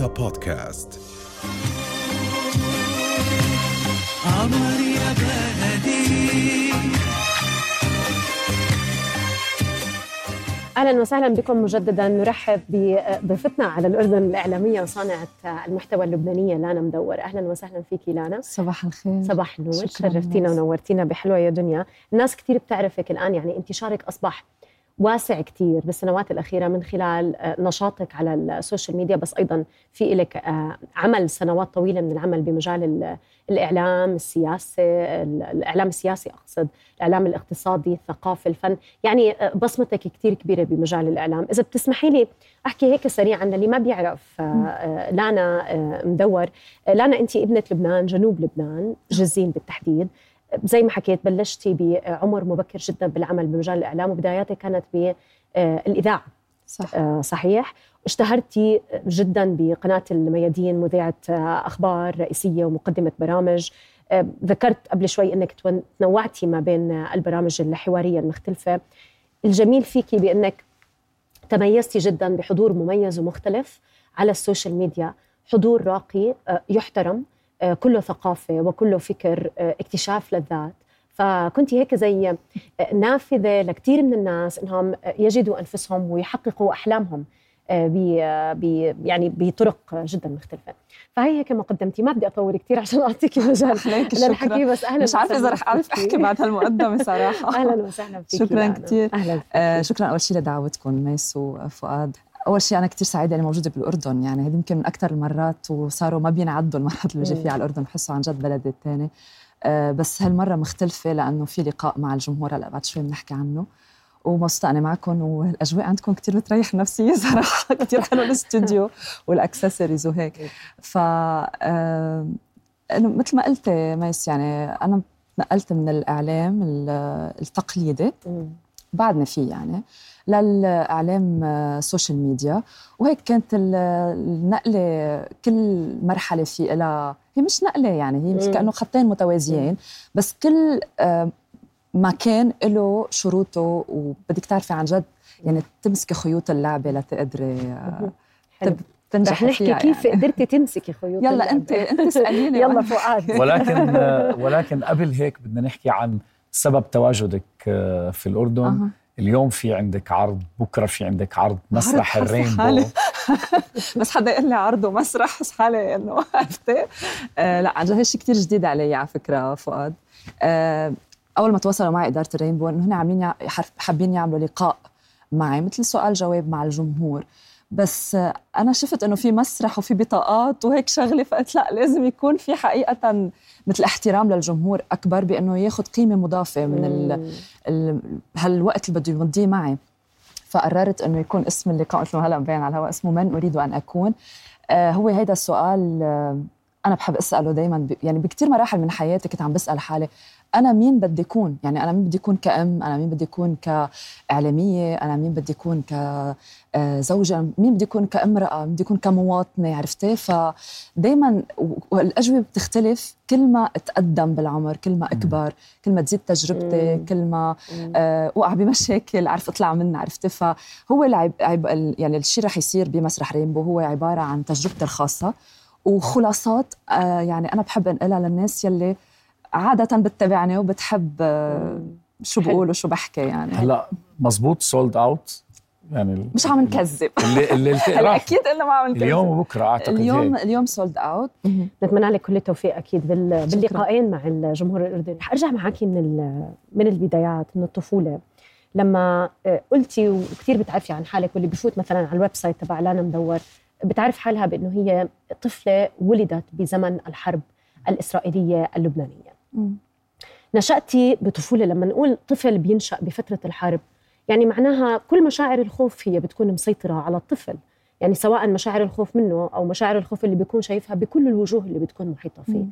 رؤيا بودكاست. عمر يا بلدي أهلا وسهلا بكم مجددا. نرحب بضيفتنا على الأردن الإعلامية وصانعة المحتوى اللبنانية لانا مدور. أهلا وسهلا فيكي لانا. صباح الخير. صباح النور. شرفتينا. ونورتينا بحلوه يا دنيا. الناس كثير بتعرفك الآن يعني انتشارك أصبح واسع كثير بالسنوات الأخيرة من خلال آه، نشاطك على ال social media بس أيضا في لك آه، عمل سنوات طويلة من العمل بمجال ال- الإعلام السياسي ال- الإعلام السياسي أقصد الإعلام الاقتصادي الثقافي الفن. يعني آه، بصمتك كثير كبيرة بمجال الإعلام. إذا بتسمحي لي أحكي هيك سريعا للي ما بيعرف لانا مدور. لانا أنت ابنة لبنان جنوب لبنان جزين بالتحديد. زي ما حكيت بلشتي بعمر مبكر جدا بالعمل بمجال الإعلام وبداياتك كانت بالاذاعه صح. آه، صحيح. اشتهرتي جدا بقناة الميادين مذيعة آه، أخبار رئيسية ومقدمة برامج. آه، ذكرت قبل شوي إنك تنوعتي ما بين آه، البرامج الحوارية المختلفة. الجميل فيكي بإنك تميزتي جدا بحضور مميز ومختلف على ال social media. حضور راقي آه، يحترم. آه، كله ثقافة وكله فكر آه، اكتشاف للذات. فكنت هيك زي آه، نافذة لكثير من الناس إنهم آه، يجدوا أنفسهم ويحققوا أحلامهم آه، ب آه، ب- يعني بطرق جدا مختلفة. فهي هيك مقدمتي. ما بدي أطول كثير عشان أعطيكي مجال للحكي بس أهلا مش عارفة إذا وسهلاً رح أعرف فيكي. أحكي بعد هالمقدمة صراحة. أهلا وسهلا فيك شكراً كتير. أهلا آه شكرا أول شيء لدعوتكم ميس وفؤاد. أول شيء أنا كثير سعيدة إني موجودة بالأردن يعني هذه يمكن من أكثر المرات وصاروا ما بينعدوا المرات اللي بجي. فيها على الأردن بحسه عن جد بلدي الثاني آه بس هالمرة مختلفة لأنه في لقاء مع الجمهور هلأ بعد شوي بنحكي عنه. ومبسوطة أنا معكم والأجواء عندكم كثير بتريح النفسيه صراحة كثير حلو الاستوديو والأكسسوارز وهيك. ف آه، مثل ما قلت ميس يعني أنا نقلت من الإعلام ال- التقليدي. بعدنا فيه يعني. للإعلام آه، social media وهيك كانت ال- النقلة كل مرحلة في لها هي مش نقلة يعني هي مش. كأنه خطين متوازيين بس كل آه، مكان له شروطه وبدك تعرفي عن جد يعني تمسكي خيوط اللعبة لتقدري آه، تنجحي رح نحكي كيف يعني. قدرتي تمسكي خيوط يلا اللعبة. انت أنت اساليني يلا فؤاد ولكن ولكن قبل هيك بدنا نحكي عن سبب تواجدك آه، في الأردن أها. اليوم في عندك عرض بكرة في عندك عرض مسرح الرينبو. حالي. بس حدا يقول لي عرض ومسرح بس حالي إنه عرفتي آه لا عن جد هالشيء كثير جديد علي على فكرة فؤاد. آه أول ما تواصلوا معي إدارة الرينبو إنه هن عاملين حابين يعملوا لقاء معي مثل سؤال جواب مع الجمهور. بس أنا شفت إنه في مسرح وفي بطاقات وهيك شغلة فقلت لأ لازم يكون في حقيقة مثل احترام للجمهور أكبر بإنه ياخذ قيمة مضافة من ال ال- هالوقت اللي بده يمضيه معي. فقررت إنه يكون اسم اللقاء مثل ما هلأ مبين على الهواء اسمه من أريد أن أكون. آه هو هيدا السؤال آه أنا بحب أسأله دائما ب... يعني بكثير مراحل من حياتي كنت عم بسأل حالي أنا مين بدي اكون يعني أنا مين بدي اكون كأم؟ أنا مين بدي اكون كإعلامية؟ أنا مين بدي اكون كزوجه مين بدي اكون كأمرأة؟ مين بدي اكون كمواطنة؟ عرفتي؟ فدائما والأجوبة بتختلف كل ما أتقدم بالعمر كل ما أكبر كل ما تزيد تجربتي. كل ما. آه، وقع بمشاكل عرف أطلع منها عرفتي؟ فهو العب عب ال- يعني الشيء رح يصير بمسرح رينبو هو عبارة عن تجربتي الخاصة. وخلاصات آه، يعني أنا بحب انقلها للناس يلي عادة بتتابعني وبتحب آه، شو. بقول وشو بحكي يعني. هلأ مزبوط sold out يعني مش عم نكذب. اللي اللي هلأ أكيد قلنا ما عم نكذب. اليوم وبكرة أعتقد اليوم هيك. اليوم sold out نتمنى لك كل التوفيق أكيد بال- باللقاءين مع الجمهور الأردني. رح أرجع معك من ال- من البدايات من الطفولة. لما آه، قلتي وكثير بتعرفي عن حالك واللي بفوت مثلا على ال website تبع لانا مدور بتعرف حالها بأنه هي طفلة ولدت بزمن الحرب الإسرائيلية اللبنانية. نشأتي بطفولة لما نقول طفل بينشأ بفترة الحرب يعني معناها كل مشاعر الخوف هي بتكون مسيطرة على الطفل. يعني سواء مشاعر الخوف منه أو مشاعر الخوف اللي بيكون شايفها بكل الوجوه اللي بتكون محيطة فيه. مم.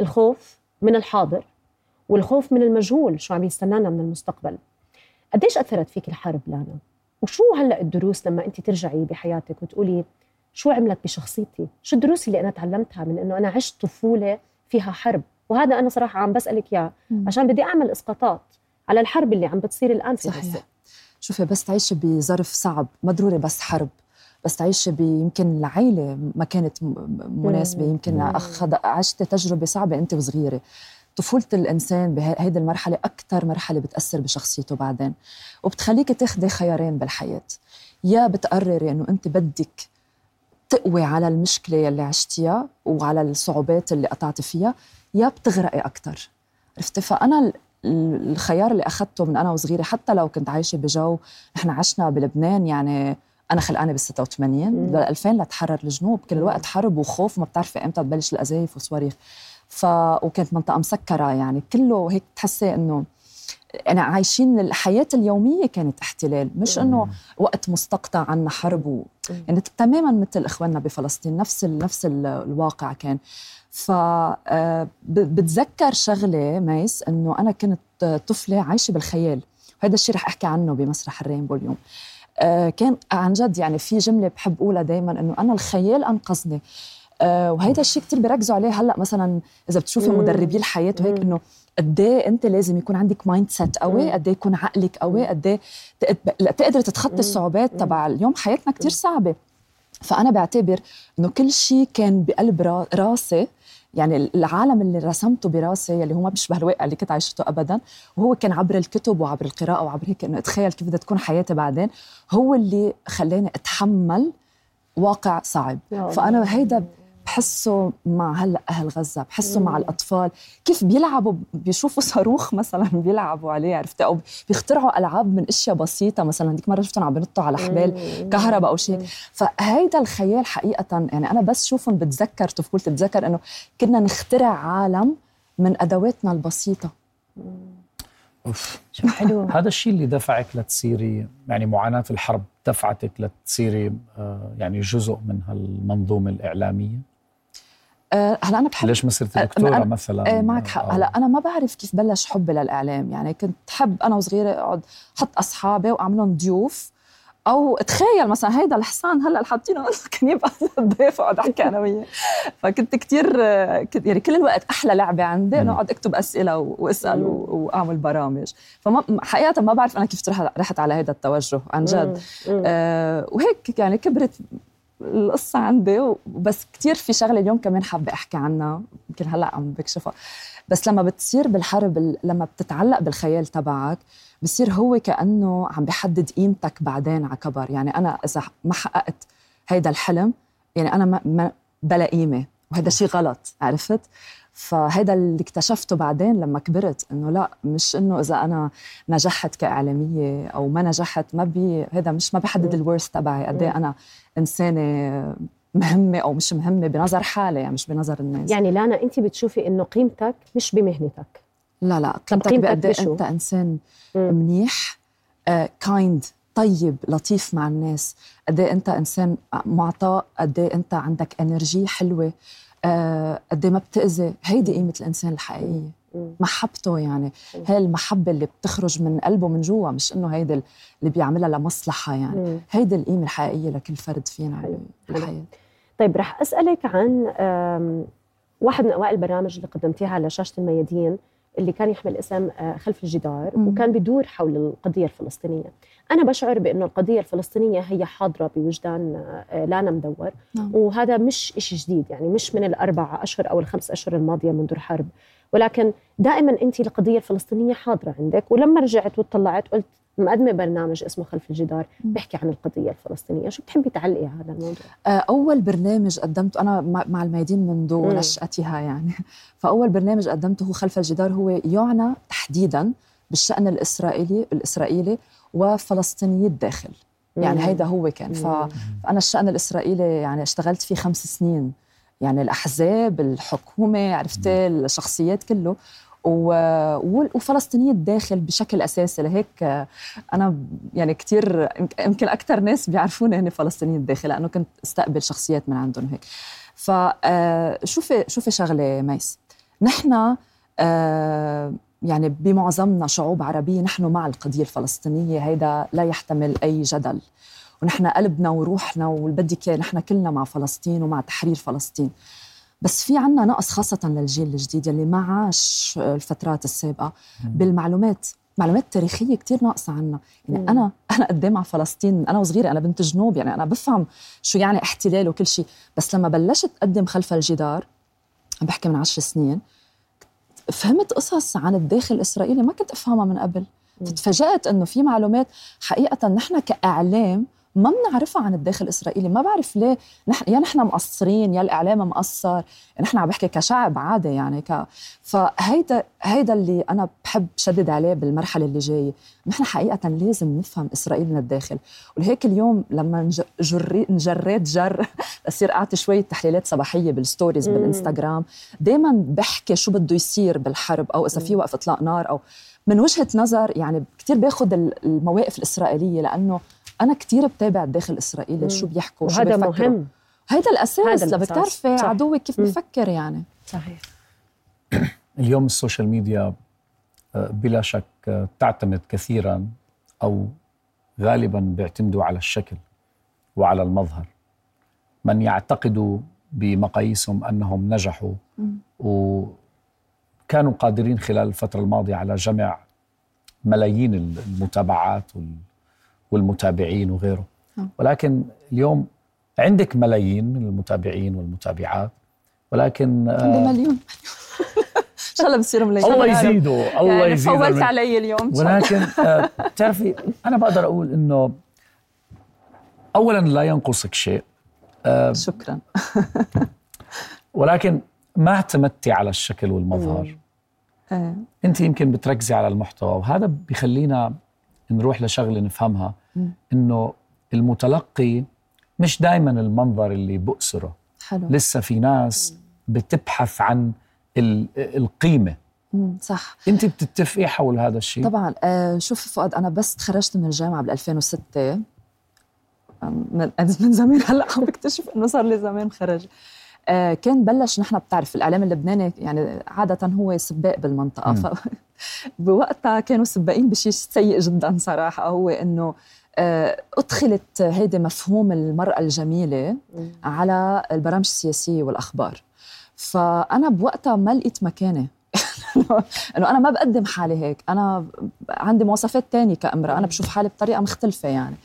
الخوف من الحاضر والخوف من المجهول شو عم يستنانا من المستقبل. قديش أثرت فيك الحرب لانا؟ وشو هلأ الدروس لما أنت ترجعي بحياتك وتقولي شو عملت بشخصيتي؟ شو الدروس اللي أنا تعلمتها من إنه أنا عشت طفولة فيها حرب؟ وهذا أنا صراحة عم بسألك إياه مم. عشان بدي أعمل إسقاطات على الحرب اللي عم بتصير الآن في صحيح. شوفي بس تعيشي بظرف صعب ما ضروري بس حرب. بس تعيشي يمكن العيلة ما كانت مناسبة يمكن أخذ عشتي تجربة صعبة أنت وصغيرة. طفولة الإنسان بهيدي المرحلة أكثر مرحلة بتأثر بشخصيته بعدين. وبتخليك تاخدي خيارين بالحياة. يا بتقرري إنه أنت بدك تقوي على المشكلة يلي عشتيها وعلى الصعوبات اللي قطعتي فيها يا بتغرقي أكثر عرفتي؟ ال- الخيار اللي أخذته من أنا وصغيرة حتى لو كنت عايشة بجو نحن عشنا بلبنان يعني أنا خلقانة بال 86 بال 2000 لتحرر الجنوب كل الوقت حرب وخوف ما بتعرفي إمتى تبلش القذايف والصواريخ. ف وكانت منطقة مسكرة يعني كله هيك تحسي إنه يعني عايشين الحياة اليومية كانت احتلال مش إنه وقت مستقطع عنا حرب و... يعني تماما مثل إخواننا بفلسطين نفس ال... نفس ال... الواقع كان. ف آه، بتذكر شغلة ميس إنه أنا كنت طفلة عايشة بالخيال وهذا الشيء رح أحكي عنه بمسرح الرينبو اليوم. آه، كان عن جد يعني في جملة بحب أقولها دايما إنه أنا الخيال أنقذني. آه، وهيدا الشيء كتير بيركزوا عليه هلأ مثلا إذا بتشوفي. مدربي الحياة وهيك. إنه قد إيه أنت لازم يكون عندك mindset قوي. قد إيه يكون عقلك قوي قد إيه تق- لا تقدري تتخطي الصعوبات تبع اليوم. حياتنا كتير صعبة. فأنا بعتبر إنه كل شيء كان بقلب را- راسي يعني العالم اللي رسمته براسي اللي هو ما بيشبه الواقع اللي كنت عايشته ابدا وهو كان عبر الكتب وعبر القراءة وعبر هيك إنه أتخيل كيف بدها تكون حياتي بعدين هو اللي خلاني أتحمل واقع صعب. فأنا هيدا بحسه مع هلأ أهل غزة بحسه مع الأطفال. كيف بيلعبوا؟ بيشوفوا صاروخ مثلا بيلعبوا عليه عرفتي أو بيخترعوا ألعاب من أشياء بسيطة مثلا. ديك مرة شفتهم عم بنطوا على حبال كهرباء أو شيء. فهيدا الخيال حقيقة يعني أنا بس شوفهم بتذكر طفولتي بتذكر إنه كنا نخترع عالم من أدواتنا البسيطة. أوف. شو حلو. هذا الشيء اللي دفعك لتصيري يعني معاناة الحرب دفعتك لتصيري آه، يعني جزء من هالمنظومة الإعلامية؟ أه هلا أنا بحب ليش ما صرتي أه، دكتورة أنا- مثلا؟ إيه معك حق. أو- هلا أنا ما بعرف كيف بلش حبي للإعلام. يعني كنت حب أنا وصغيرة أقعد حط أصحابي وأعملهم ضيوف. أو تخيل مثلا هيدا الحصان هلا اللي حاطينه كان يبقى ضيف اقعد أحكي أنا وياه. فكنت كثير يعني كل الوقت أحلى لعبة عندي إنه. أقعد أكتب أسئلة وأسأل وأعمل برامج. فما حقيقة ما بعرف أنا كيف رحت رحت على هذا التوجه عن جد. آه وهيك يعني كبرت القصة عندي وبس كتير في شغلة اليوم كمان حابة أحكي عنها يمكن هلأ عم بكشفها. بس لما بتصير بالحرب ال- لما بتتعلق بالخيال تبعك بصير هو كأنه عم بحدد قيمتك بعدين على كبر. يعني أنا إذا ما حققت هيدا الحلم يعني أنا ما بلا قيمة وهذا شيء غلط عرفت؟ فهذا اللي اكتشفته بعدين لما كبرت إنه لا مش إنه إذا أنا نجحت كإعلامية أو ما نجحت ما بي هذا مش ما بحدد ال worth تبعي. قد إيه أنا إنسانة مهمة أو مش مهمة بنظر حالي يعني مش بنظر الناس. يعني لانا انت بتشوفي إنه قيمتك مش بمهنتك. لا لا قيمتك قيمتك بقد بشو؟ أنت إنسان مم. منيح kind طيب لطيف مع الناس. قد إيه أنت إنسان معطاء قد أنت عندك energy حلوة. آه، قد إيه ما بتأذي هيدي قيمة الإنسان الحقيقية مم. محبته يعني هاي المحبة اللي بتخرج من قلبه من جوا مش إنه هيدي اللي بيعملها لمصلحة يعني. هيدي القيمة الحقيقية لكل فرد فينا حلو. بالحياة طيب رح أسألك عن واحد من أوائل البرامج اللي قدمتيها على شاشه الميادين اللي كان يحمل اسم آه، خلف الجدار. وكان بدور حول القضية الفلسطينية أنا بشعر بانه القضية الفلسطينية هي حاضرة بوجدان آه، لانا مدور نعم. وهذا مش إشي جديد يعني مش من الأربع اشهر أو الخمس اشهر الماضية منذ الحرب ولكن دائما أنت القضية الفلسطينية حاضرة عندك ولما رجعت وطلعت قلت مقدمة برنامج اسمه خلف الجدار مم. بيحكي عن القضية الفلسطينية شو بتحبي تعلقي على هذا الموضوع آه، أول برنامج قدمته أنا مع مع الميادين منذ مم. نشأتها يعني فأول برنامج قدمته خلف الجدار هو يعنى تحديدا بالشأن الإسرائيلي الإسرائيلي وفلسطيني الداخل. يعني مم. هيدا هو كان. مم. فأنا الشأن الإسرائيلي يعني اشتغلت فيه خمس سنين. يعني الأحزاب الحكومة عرفتي الشخصيات كله. وفلسطينية الداخل بشكل أساسي. لهيك آه، أنا يعني كتير يمكن أكثر ناس بيعرفوني هن فلسطينية الداخل لأنه كنت أستقبل شخصيات من عندهم هيك. فشوفي شوفي شغلة ميس. نحن آه، يعني بمعظمنا شعوب عربية نحن مع القضية الفلسطينية هيدا لا يحتمل أي جدل. ونحن قلبنا وروحنا والبدك إياه نحن كلنا مع فلسطين ومع تحرير فلسطين. بس في عنا نقص خاصة للجيل الجديد يلي ما عاش الفترات السابقة بالمعلومات. معلومات تاريخية كتير ناقصة عنا. يعني مم. أنا أنا قدام على فلسطين؟ من أنا وصغيرة أنا بنت جنوب يعني أنا بفهم شو يعني احتلال وكل شيء بس لما بلشت أقدم خلف الجدار عم بحكي من عشر سنين فهمت قصص عن الداخل الإسرائيلي ما كنت أفهمها من قبل مم. فتفاجأت إنه في معلومات حقيقة نحن كإعلام ما بنعرفها عن الداخل الإسرائيلي ما بعرف ليه. نحن يا نحن مقصرين يا الإعلام مقصر. نحن عم بحكي كشعب عادي يعني ك... فهيدا هيدا اللي أنا بحب شدد عليه بالمرحلة اللي جاية. نحن حقيقة لازم نفهم اسرائيل من الداخل. ولهيك اليوم لما جري نجريت جر اصير أعطي شوية تحليلات صباحية بال stories. بالإنستغرام. دائما بحكي شو بده يصير بالحرب أو إذا في وقف إطلاق نار أو من وجهة نظر يعني كثير باخذ المواقف الإسرائيلية لأنه أنا كثير بتابع الداخل الإسرائيلي. شو بيحكوا شو وهذا بيفكروا مهم هيدا الأساس هذا لبدك الأساس. تعرفي صح. عدوك كيف. بفكر يعني صحيح اليوم ال social media آه، بلا شك آه، تعتمد كثيرا أو غالبا بيعتمدوا على الشكل وعلى المظهر من يعتقدوا بمقاييسهم أنهم نجحوا. وكانوا قادرين خلال الفترة الماضية على جمع ملايين المتابعات وال- والمتابعين وغيره نعم. ولكن اليوم عندك ملايين من المتابعين والمتابعات ولكن آه، عندي مليون إن شاء الله بصير ملايين الله. يزيده الله يعني يزيده فولت من- علي اليوم. ولكن آه، بتعرفي أنا بقدر أقول إنه اولا لا ينقصك شيء شكرا ولكن ما اعتمدتي على الشكل والمظهر. أنت يمكن بتركزي على المحتوى وهذا بيخلينا نروح لشغلة نفهمها. إنه المتلقي مش دائما المنظر اللي بؤسره. حلو. لسه في ناس بتبحث عن ال- القيمة. صح. أنت بتتفقي حول هذا الشيء؟ طبعا آه شوف فؤاد أنا بس تخرجت من الجامعة بال 2006 آم، من من زمان هلأ عم بكتشف إنه صار لي زمان خرج. آه كان بلش نحن بتعرف الإعلام اللبناني يعني عاده هو سباق بالمنطقة. ف بوقتها كانوا سباقين بشيء سيء جدا صراحة هو إنه آه أدخلت هيدي مفهوم المرأة الجميلة مم. على البرامج السياسية والأخبار. فأنا بوقتها ما لقيت مكاني انه أنا ما بقدم حالي هيك. أنا عندي مواصفات تانية كأمرأة. أنا بشوف حالي بطريقة مختلفة يعني.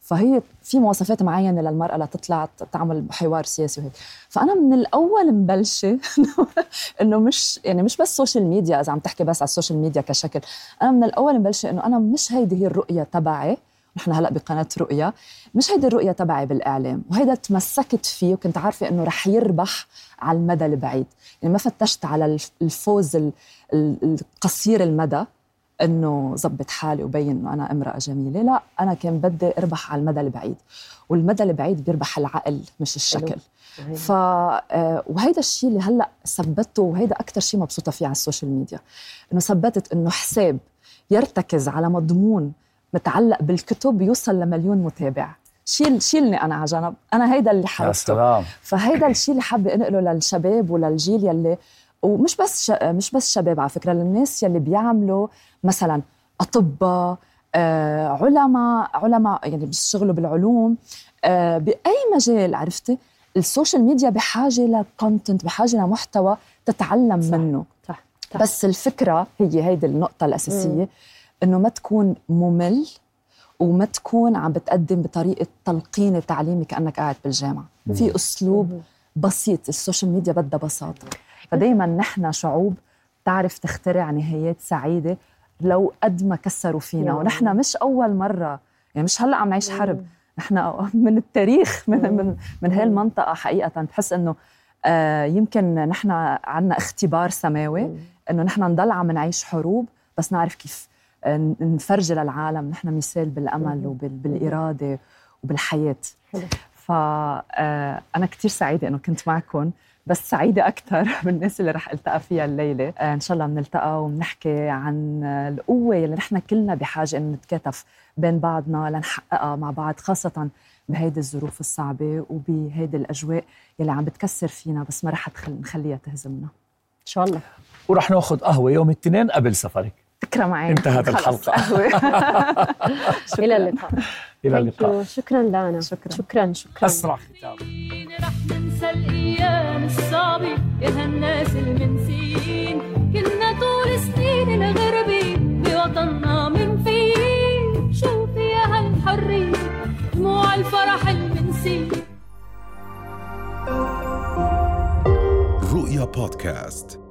فهي في مواصفات معينة للمرأة لتطلع تعمل حوار سياسي وهيك. فأنا من الأول مبلشة إنه- انه مش يعني مش بس social media إذا عم تحكي بس على ال social media كشكل. أنا من الأول مبلشة إنه أنا مش هيدي هي الرؤية تبعي. نحن هلا بقناة رؤيا مش هيدي الرؤيه تبعي بالإعلام وهيدا تمسكت فيه وكنت عارفة إنه رح يربح على المدى البعيد. يعني ما فتشت على الف- الفوز ال- ال- القصير المدى إنه زبط حالي وبين إنه أنا امرأة جميلة لا أنا كان بدي أربح على المدى البعيد. والمدى البعيد بيربح العقل مش الشكل. صحيح. ف آه، وهيدا الشيء اللي هلا ثبته وهيدا أكثر شيء مبسوطة فيه على ال social media إنه ثبتت إنه حساب يرتكز على مضمون متعلق بالكتب يوصل لمليون متابع. شيل شيلني أنا على جنب. أنا هيدا اللي حابته سلام. فهيدا الشيء اللي حابة أنقله للشباب وللجيل يلي ومش بس ش... مش بس شباب على فكرة للناس يلي بيعملوا مثلا أطباء آه، علماء علماء يعني بيشتغلوا بالعلوم آه، بأي مجال عرفتي؟ ال social media بحاجة ل content بحاجة لمحتوى تتعلم صح. منه. صح صح. بس الفكرة هي هيدي النقطة الأساسية. إنه ما تكون ممل وما تكون عم بتقدم بطريقة تلقيني تعليمي كأنك قاعد بالجامعة. في أسلوب بسيط ال social media بدها بساطة. فدائما نحن شعوب تعرف تخترع نهايات سعيدة لو قد ما كسروا فينا. ونحن مش أول مرة يعني مش هلأ عم نعيش حرب. نحن من التاريخ من من من هاي المنطقة حقيقة. بحس إنه آه يمكن نحن عنا اختبار سماوي إنه نحن نضل عم نعيش حروب بس نعرف كيف. نفرجي للعالم نحن مثال بالأمل وبالاراده وبالحياة. حلو. فأنا كتير سعيدة إنه كنت معكم بس سعيدة أكثر بالناس اللي رح ألتقى فيها الليلة. آه، إن شاء الله بنلتقى وبنحكي عن آه، القوة اللي نحن كلنا بحاجة إنه نتكاتف بين بعضنا لنحققها مع بعض خاصة بهيدي الظروف الصعبة وبهيدي الأجواء يلي عم بتكسر فينا بس ما رح نخليها تهزمنا. إن شاء الله. ورح ناخذ قهوة يوم الاثنين قبل سفرك. فكرة معي انتهت الحلقة. إلى اللقاء. إلى اللقاء. شكرا لأنا. شكرا. شكرا شكرا. أسرع ختام. رح ننسى الأيام الصعبه يا هالناس المنسيين. كنا طول سنين الغربي بوطننا من فين شوفي يا هالحريه دموع الفرح المنسي رؤيا بودكاست.